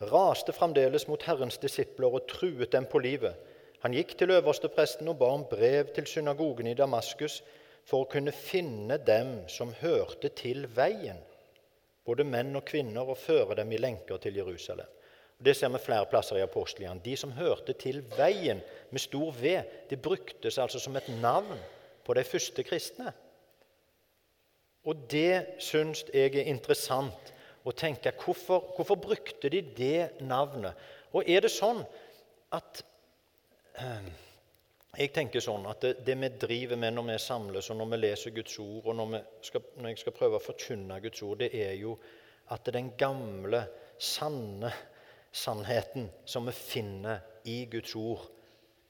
raste fremdeles mot Herrens disipler og truet dem på livet. Han gikk til øverstepresten og ba om brev til synagogen i Damaskus for å kunne finne dem som hørte til veien, både menn og kvinner, og føre dem i lenker til Jerusalem. Det ser vi flere plasser i apostelgjerningene. De som hørte til veien med stor V, det bruktes altså som et navn på de første kristne. Og det syns jeg er interessant å tenke. Hvorfor, hvorfor brukte de det navnet? Og er det sånn at eh, jeg tenker sånn at det, det, vi driver med når vi samles, og når vi leser Guds ord, og når, skal, når jeg skal prøve å forkynne Guds ord, det er jo at den gamle, sanne sannheten som vi finner i Guds ord,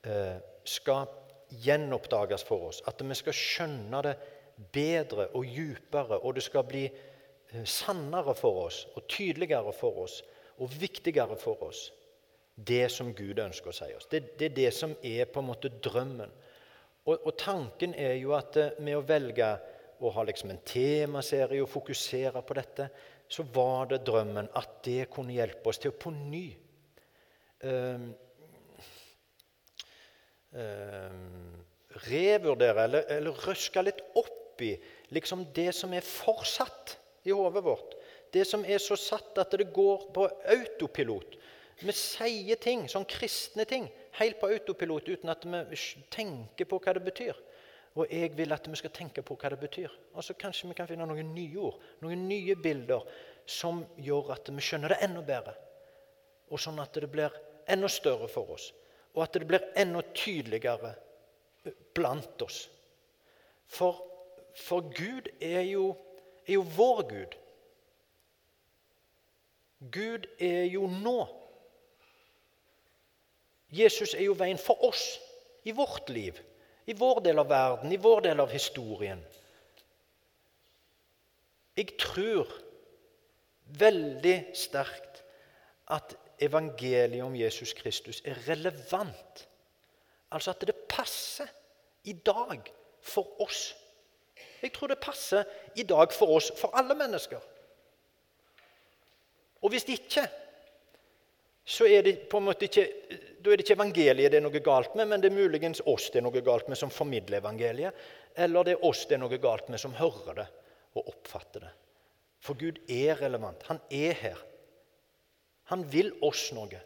eh, skal gjenoppdages for oss. At vi skal skjønne det bedre og djupere, og det skal bli eh, sannere for oss og tydeligere for oss og viktigere for oss. Det som Gud ønsker å si oss. Det, det er det som er på en måte drømmen. Og, og tanken er jo at eh, med å velge å ha liksom en temaserie og fokusere på dette, så var det drømmen at det kunne hjelpe oss til å på ny um, um, revurdere eller, eller røske litt opp i liksom det som er fortsatt i hodet vårt. Det som er så satt at det går på autopilot. Vi sier ting, sånn kristne ting, helt på autopilot uten at vi tenker på hva det betyr. Og jeg vil at vi skal tenke på hva det betyr. Og så Kanskje vi kan finne noen nye ord, noen nye bilder som gjør at vi skjønner det enda bedre. Og sånn at det blir enda større for oss, og at det blir enda tydeligere blant oss. For, for Gud er jo, er jo vår Gud. Gud er jo nå. Jesus er jo veien for oss i vårt liv i vår del av verden, i vår del av historien. Jeg tror veldig sterkt at evangeliet om Jesus Kristus er relevant. Altså at det passer i dag for oss. Jeg tror det passer i dag for oss, for alle mennesker. Og hvis ikke, så er det på en måte ikke da er det ikke evangeliet det er noe galt med, men det er muligens oss det er noe galt med som formidler evangeliet. Eller det er oss det er noe galt med som hører det og oppfatter det. For Gud er relevant. Han er her. Han vil oss noe.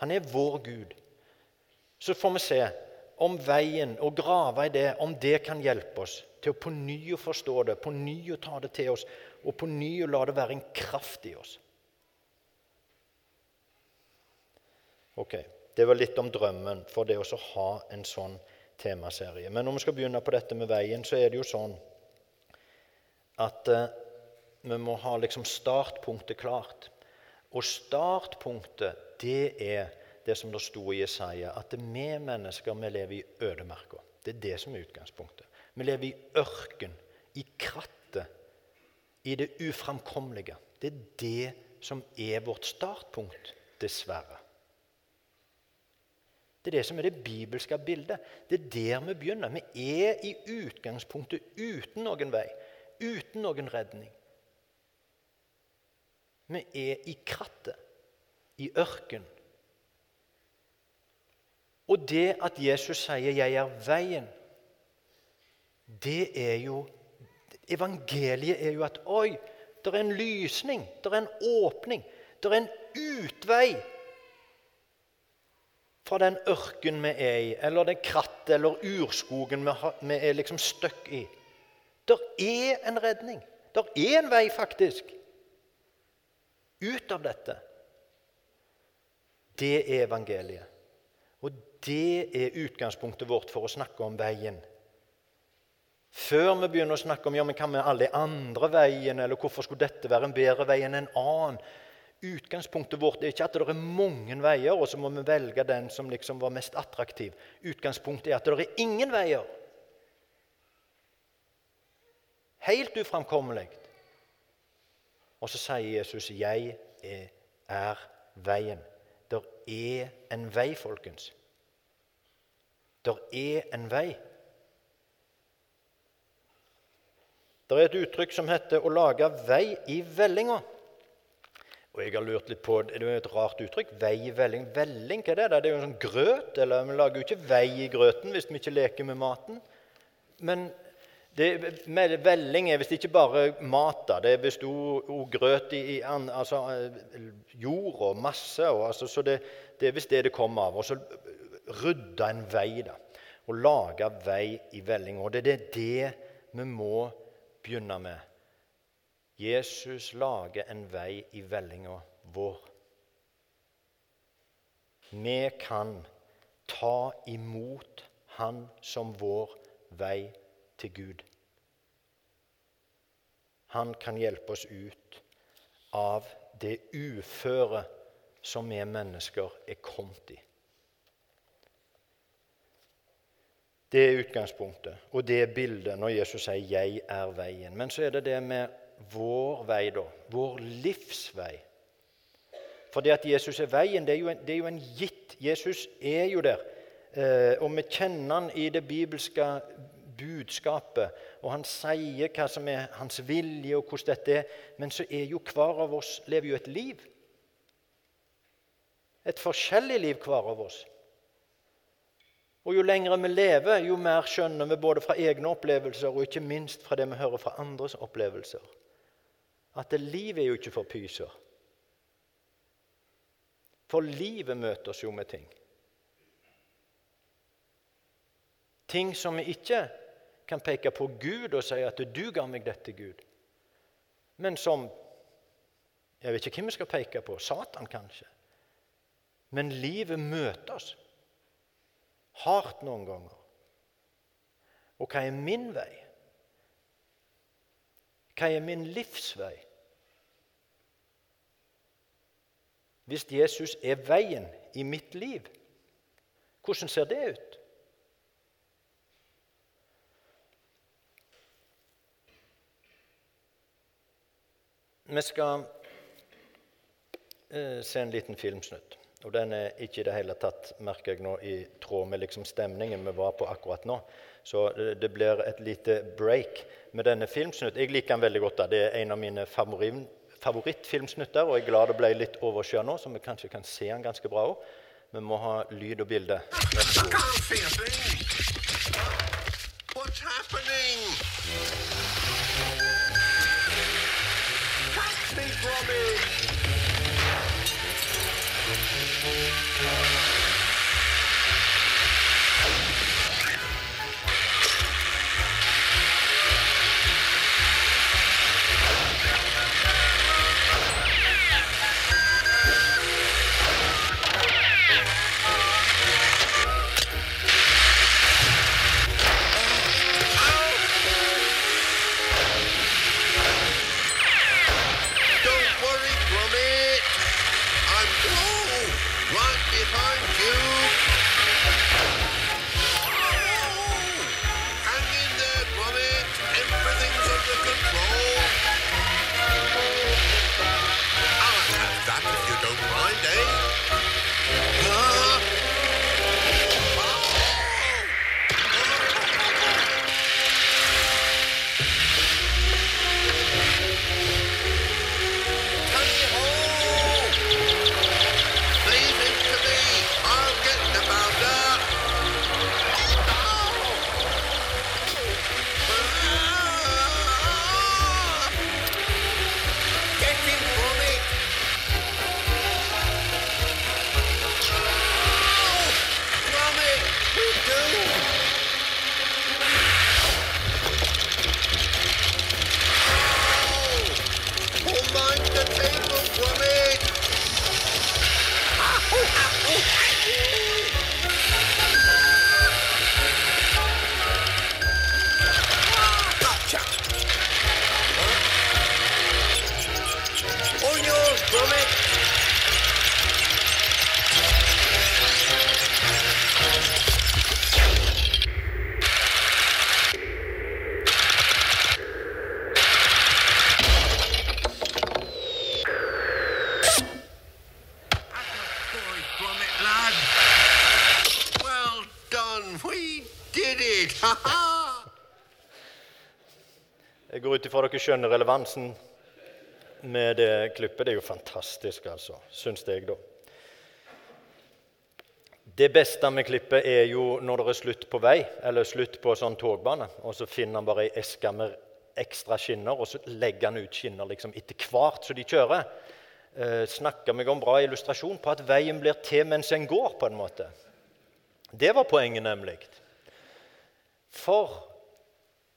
Han er vår Gud. Så får vi se om veien, og grave i det, om det kan hjelpe oss til å på ny å forstå det, på ny å ta det til oss, og på ny å la det være en kraft i oss. Ok, Det var litt om drømmen for det å ha en sånn temaserie. Men når vi skal begynne på dette med veien, så er det jo sånn at eh, vi må ha liksom startpunktet klart. Og startpunktet, det er det som det sto i Jesaja, at vi mennesker vi lever i ødemarka. Det er det som er utgangspunktet. Vi lever i ørken, i krattet, i det uframkommelige. Det er det som er vårt startpunkt, dessverre. Det er det som er det bibelske bildet. Det er der vi begynner. Vi er i utgangspunktet uten noen vei, uten noen redning. Vi er i krattet, i ørken. Og det at Jesus sier 'jeg er veien', det er jo Evangeliet er jo at oi, det er en lysning, det er en åpning, det er en utvei fra den ørken vi er i, eller det krattet eller urskogen vi, er liksom stuck i. Det er en redning. Det er en vei, faktisk, ut av dette. Det er evangeliet. Og det er utgangspunktet vårt for å snakke om veien. Før vi begynner å snakke om ja, men hva med alle de andre veiene, eller hvorfor skulle dette være en bedre vei enn en annen, Utgangspunktet vårt er ikke at det er mange veier, og så må vi velge den som liksom var mest attraktiv. Utgangspunktet er at det er ingen veier. Helt uframkommelig. Og så sier Jesus 'Jeg er, veien'. Det er en vei, folkens. Der er en vei. Det er et uttrykk som heter 'å lage vei i vellinga'. Og jeg har lurt litt på, Det er jo et rart uttrykk. Vei i velling. Velling, hva er det? Det er jo en sånn grøt. eller Vi lager jo ikke vei i grøten hvis vi ikke leker med maten. Men det, med velling er visst ikke bare mat. Det er visst òg grøt i, altså, jord og masse. Og, altså, så det, det er visst det det kommer av. Og så rydde en vei. da, Og lage vei i vellinga. Og det er det vi må begynne med. Jesus lager en vei i vellinga vår. Vi kan ta imot Han som vår vei til Gud. Han kan hjelpe oss ut av det uføre som vi mennesker er kommet i. Det er utgangspunktet, og det er bildet når Jesus sier 'Jeg er veien'. Men så er det det med vår vei, da. Vår livsvei. For det at Jesus er veien, det er jo en, er jo en gitt. Jesus er jo der. Eh, og vi kjenner han i det bibelske budskapet, og han sier hva som er hans vilje, og hvordan dette er. Men så er jo hver av oss lever jo et liv. Et forskjellig liv, hver av oss. Og Jo lengre vi lever, jo mer skjønner vi både fra egne opplevelser og ikke minst fra det vi hører fra andres opplevelser, at det livet er jo ikke for pyser. For livet møter oss jo med ting. Ting som vi ikke kan peke på Gud og si at 'du ga meg dette, Gud', men som Jeg vet ikke hvem vi skal peke på. Satan, kanskje. Men livet møter oss hardt noen ganger. Og hva er min vei? Hva er min livsvei? Hvis Jesus er veien i mitt liv, hvordan ser det ut? Vi skal eh, se en liten filmsnutt. Og Den er ikke i det hele tatt merker jeg nå, i tråd med liksom stemningen vi var på akkurat nå. Så det, det blir et lite break med denne filmsnutt. Jeg liker den veldig godt. da. Det er en av mine favorittfilmsnutter, og jeg er glad det ble litt overskya nå, så vi kanskje kan se den ganske bra òg. Vi må ha lyd og bilde. What's happening? from it. Jeg går ut ifra dere skjønner relevansen med det klippet. Det er jo fantastisk, altså, syns jeg, da. Det beste med klippet er jo når det er slutt på vei, eller slutt på sånn togbane, og så finner han bare ei eske med ekstra skinner, og så legger han ut skinner liksom etter hvert så de kjører. Eh, snakker meg om bra illustrasjon på at veien blir til mens en går, på en måte. Det var poenget, nemlig. For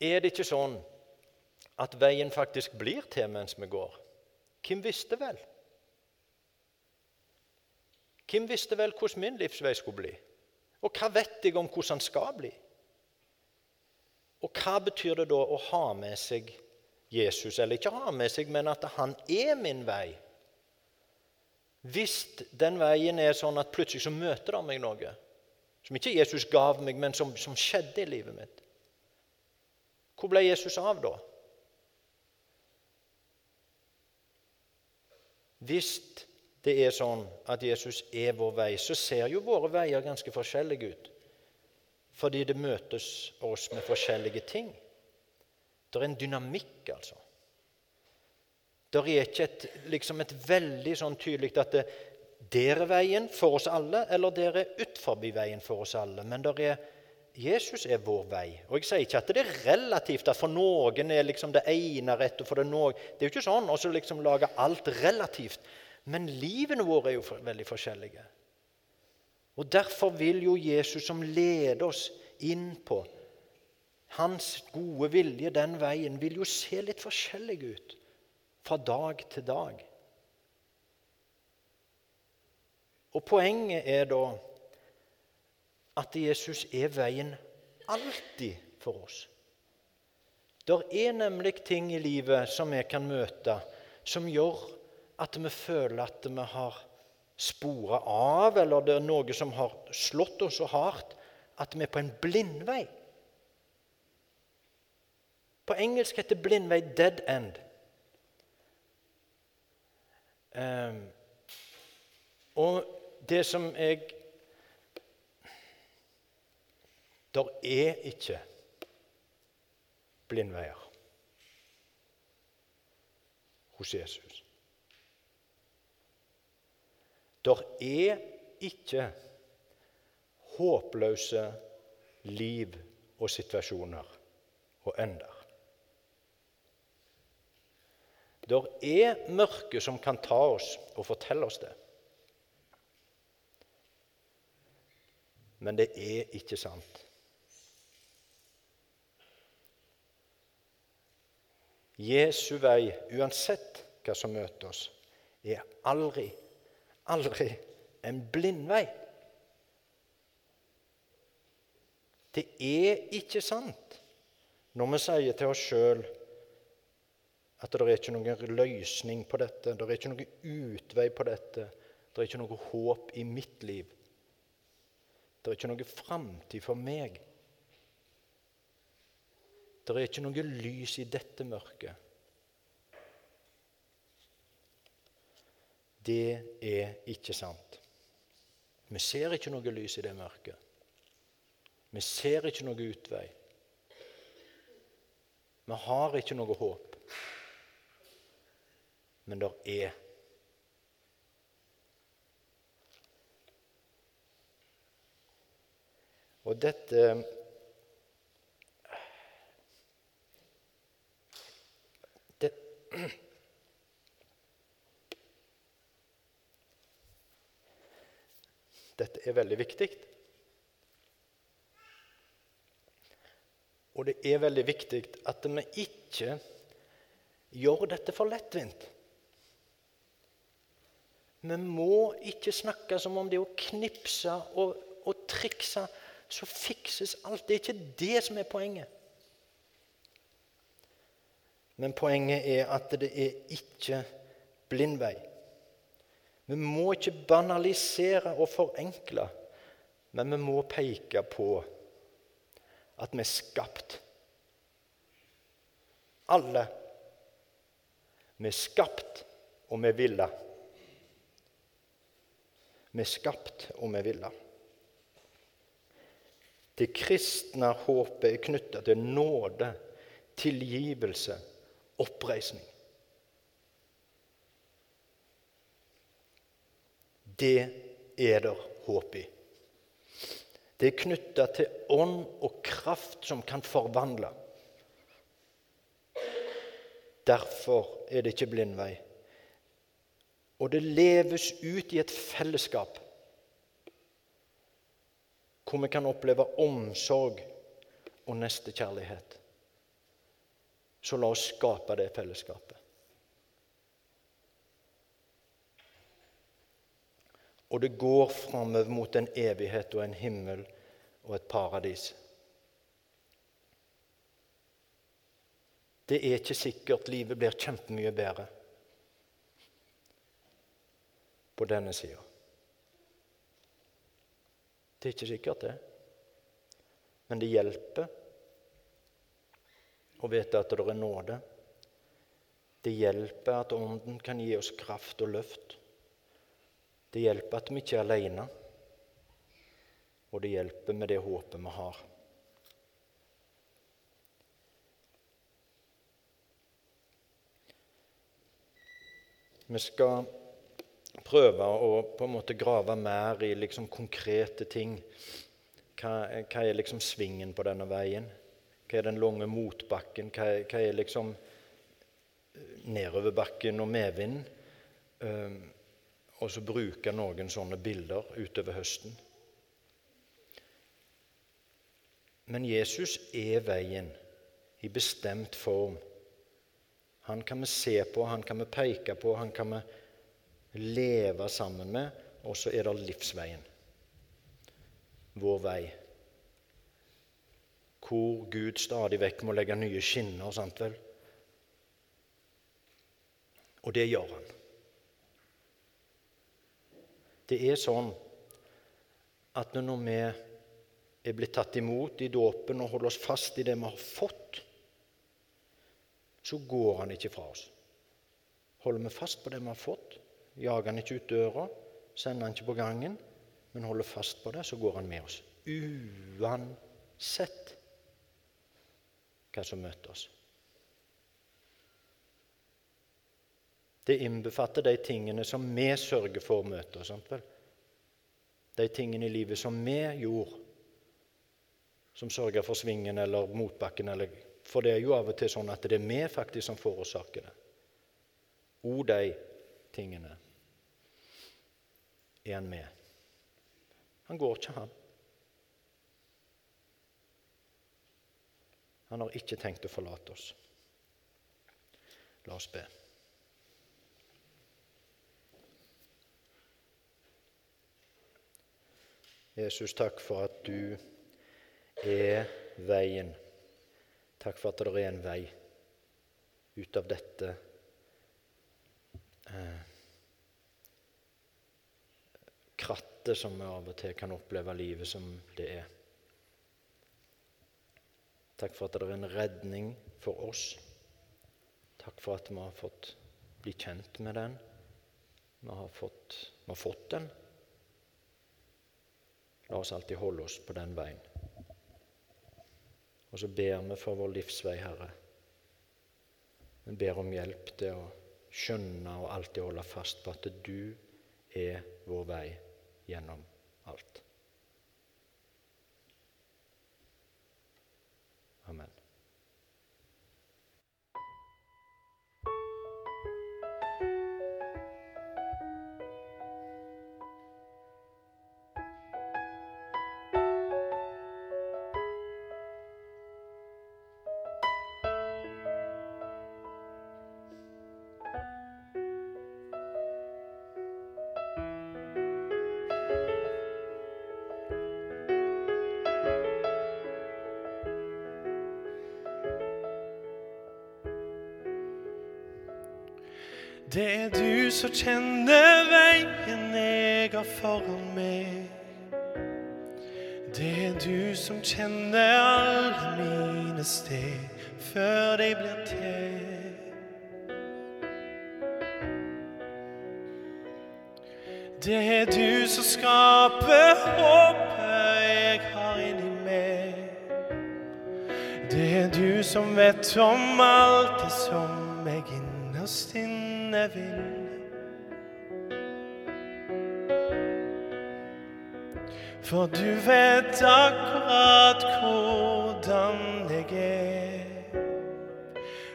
er det ikke sånn at veien faktisk blir til mens vi går? Hvem visste vel? Hvem visste vel hvordan min livsvei skulle bli? Og hva vet jeg om hvordan den skal bli? Og hva betyr det da å ha med seg Jesus, eller ikke ha med seg, men at han er min vei? Hvis den veien er sånn at plutselig så møter det meg noe som ikke Jesus gav meg, men som, som skjedde i livet mitt Hvor ble Jesus av da? Hvis det er sånn at Jesus er vår vei, så ser jo våre veier ganske forskjellige ut. Fordi det møtes oss med forskjellige ting. Det er en dynamikk, altså. Det er ikke et, liksom et veldig sånn tydelig at det, der er veien for oss alle, eller der er utenfor veien for oss alle. Men det er, Jesus er vår vei. Og jeg sier ikke at det er relativt, at for noen er liksom det ene rett. og for Det noe. Det er jo ikke sånn å liksom lage alt relativt. Men livene våre er jo veldig forskjellige. Og Derfor vil jo Jesus som leder oss inn på hans gode vilje den veien, vil jo se litt forskjellig ut fra dag til dag. Og Poenget er da at Jesus er veien alltid for oss. Det er nemlig ting i livet som vi kan møte, som gjør at vi føler at vi har spora av, eller det er noe som har slått oss så hardt at vi er på en blindvei. På engelsk heter blindvei 'dead end'. Um, og det som jeg Der er ikke blindveier hos Jesus. Der er ikke håpløse liv og situasjoner og ender. Der er mørke som kan ta oss og fortelle oss det. Men det er ikke sant. Jesu vei, uansett hva som møter oss, er aldri aldri en blindvei. Det er ikke sant når vi sier til oss sjøl at det er ikke noen løsning på dette, det er ikke noen utvei på dette, det er ikke noe håp i mitt liv. Det er ikke noe framtid for meg. Det er ikke noe lys i dette mørket. Det er ikke sant. Vi ser ikke noe lys i det mørket. Vi ser ikke noe utvei. Vi har ikke noe håp. Men det er. Og dette er veldig viktig. Og det er veldig viktig at vi ikke gjør dette for lettvint. Vi må ikke snakke som om det å knipse og, og trikse, så fikses alt. Det er ikke det som er poenget. Men poenget er at det er ikke blindvei. Vi må ikke banalisere og forenkle, men vi må peke på at vi er skapt. Alle. Vi er skapt, og vi ville. Vi er skapt, og vi ville. Det kristne håpet er knytta til nåde, tilgivelse, oppreisning. Det er der håp i. Det er knytta til ånd og kraft som kan forvandle. Derfor er det ikke blindvei. Og det leves ut i et fellesskap hvor vi kan oppleve omsorg og nestekjærlighet. Så la oss skape det fellesskapet. Og det går framover mot en evighet og en himmel og et paradis. Det er ikke sikkert livet blir kjempemye bedre på denne sida. Det er ikke sikkert, det. Men det hjelper å vite at det er nåde. Det hjelper at Ånden kan gi oss kraft og løft. Det hjelper at vi ikke er alene, og det hjelper med det håpet vi har. Vi skal prøve å på en måte grave mer i liksom konkrete ting. Hva, hva, er liksom svingen på denne veien? Hva er den lange motbakken? Hva hva er liksom nedoverbakken og medvinden? Um, og så bruke noen sånne bilder utover høsten. Men Jesus er veien i bestemt form. Han kan vi se på, han kan vi peke på, han kan vi leve sammen med, og så er det livsveien. Vår vei. Hvor Gud stadig vekk må legge nye skinner, sant vel? Og det gjør han. Det er sånn at når vi er blitt tatt imot i dåpen og holder oss fast i det vi har fått, så går han ikke fra oss. Holder vi fast på det vi har fått, jager han ikke ut døra, sender han ikke på gangen, men holder fast på det, så går han med oss. Uansett hva som møter oss. Det innbefatter de tingene som vi sørger for å møte. Sant vel? De tingene i livet som vi gjorde, som sørger for svingen eller motbakken. Eller, for det er jo av og til sånn at det er vi faktisk som forårsaker det. O, de tingene er han med. Han går ikke, han. Han har ikke tenkt å forlate oss. La oss be. Jesus, takk for at du er veien. Takk for at det er en vei ut av dette eh, krattet som vi av og til kan oppleve livet som det er. Takk for at det er en redning for oss. Takk for at vi har fått bli kjent med den. Vi har fått, vi har fått den. La oss alltid holde oss på den veien. Og så ber vi for vår livsvei, Herre. Vi ber om hjelp til å skjønne og alltid holde fast på at du er vår vei gjennom alt. Det er du som kjenner veien jeg har foran meg. Det er du som kjenner alle mine steg før de blir til. Det er du som skaper håpet jeg har inni meg. Det er du som vet om alt det som jeg innerst inne vil. For du vet akkurat hvordan jeg er.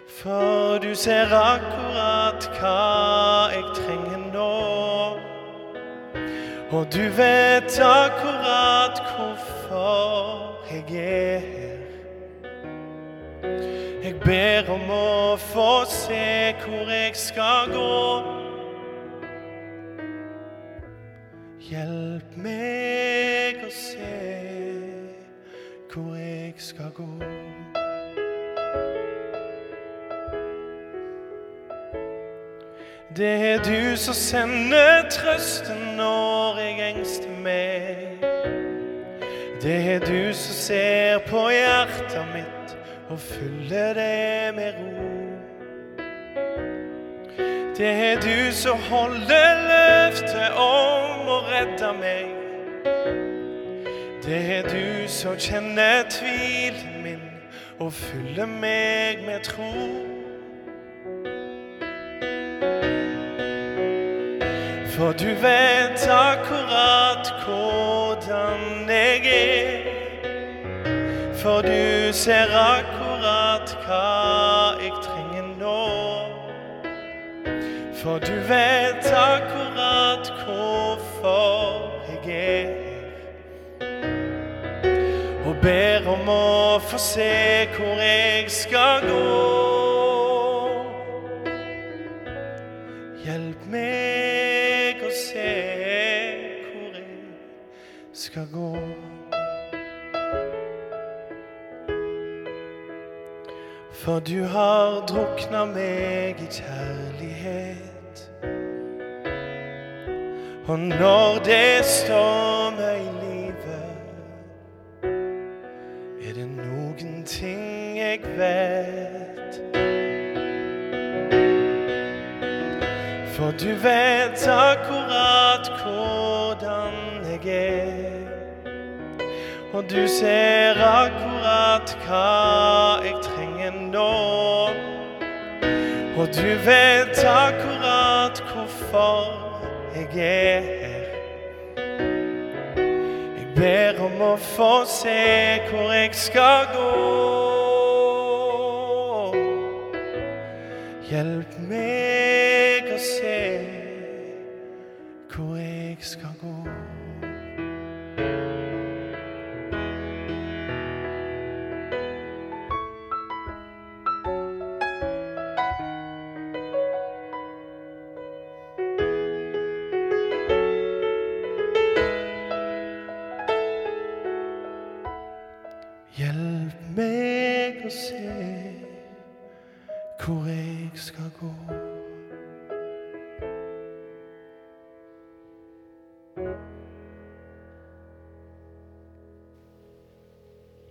For du ser akkurat hva jeg trenger nå. Og du vet akkurat hvorfor jeg er ber om å få se hvor jeg skal gå. Hjelp meg å se hvor jeg skal gå. Det er du som sender trøsten når jeg engster meg. Det er du som ser på hjertet mitt og fyller det med ro. Det er du som holder løftet om å redde meg. Det er du som kjenner tvilen min og fyller meg med tro. For du vet akkurat hvordan jeg er. For du ser akkurat hva jeg trenger nå. For du vet akkurat hvorfor jeg er her. Og ber om å få se hvor jeg skal gå. Hjelp meg å se hvor jeg skal gå. For du har drukna meg i kjærlighet. Og når det stormer i livet, er det noen ting jeg vet. For du vet akkurat hvordan jeg er. Og du ser akkurat hva jeg trenger nå. Og du vet akkurat hvorfor jeg er her. Jeg ber om å få se hvor jeg skal gå. Hjelp meg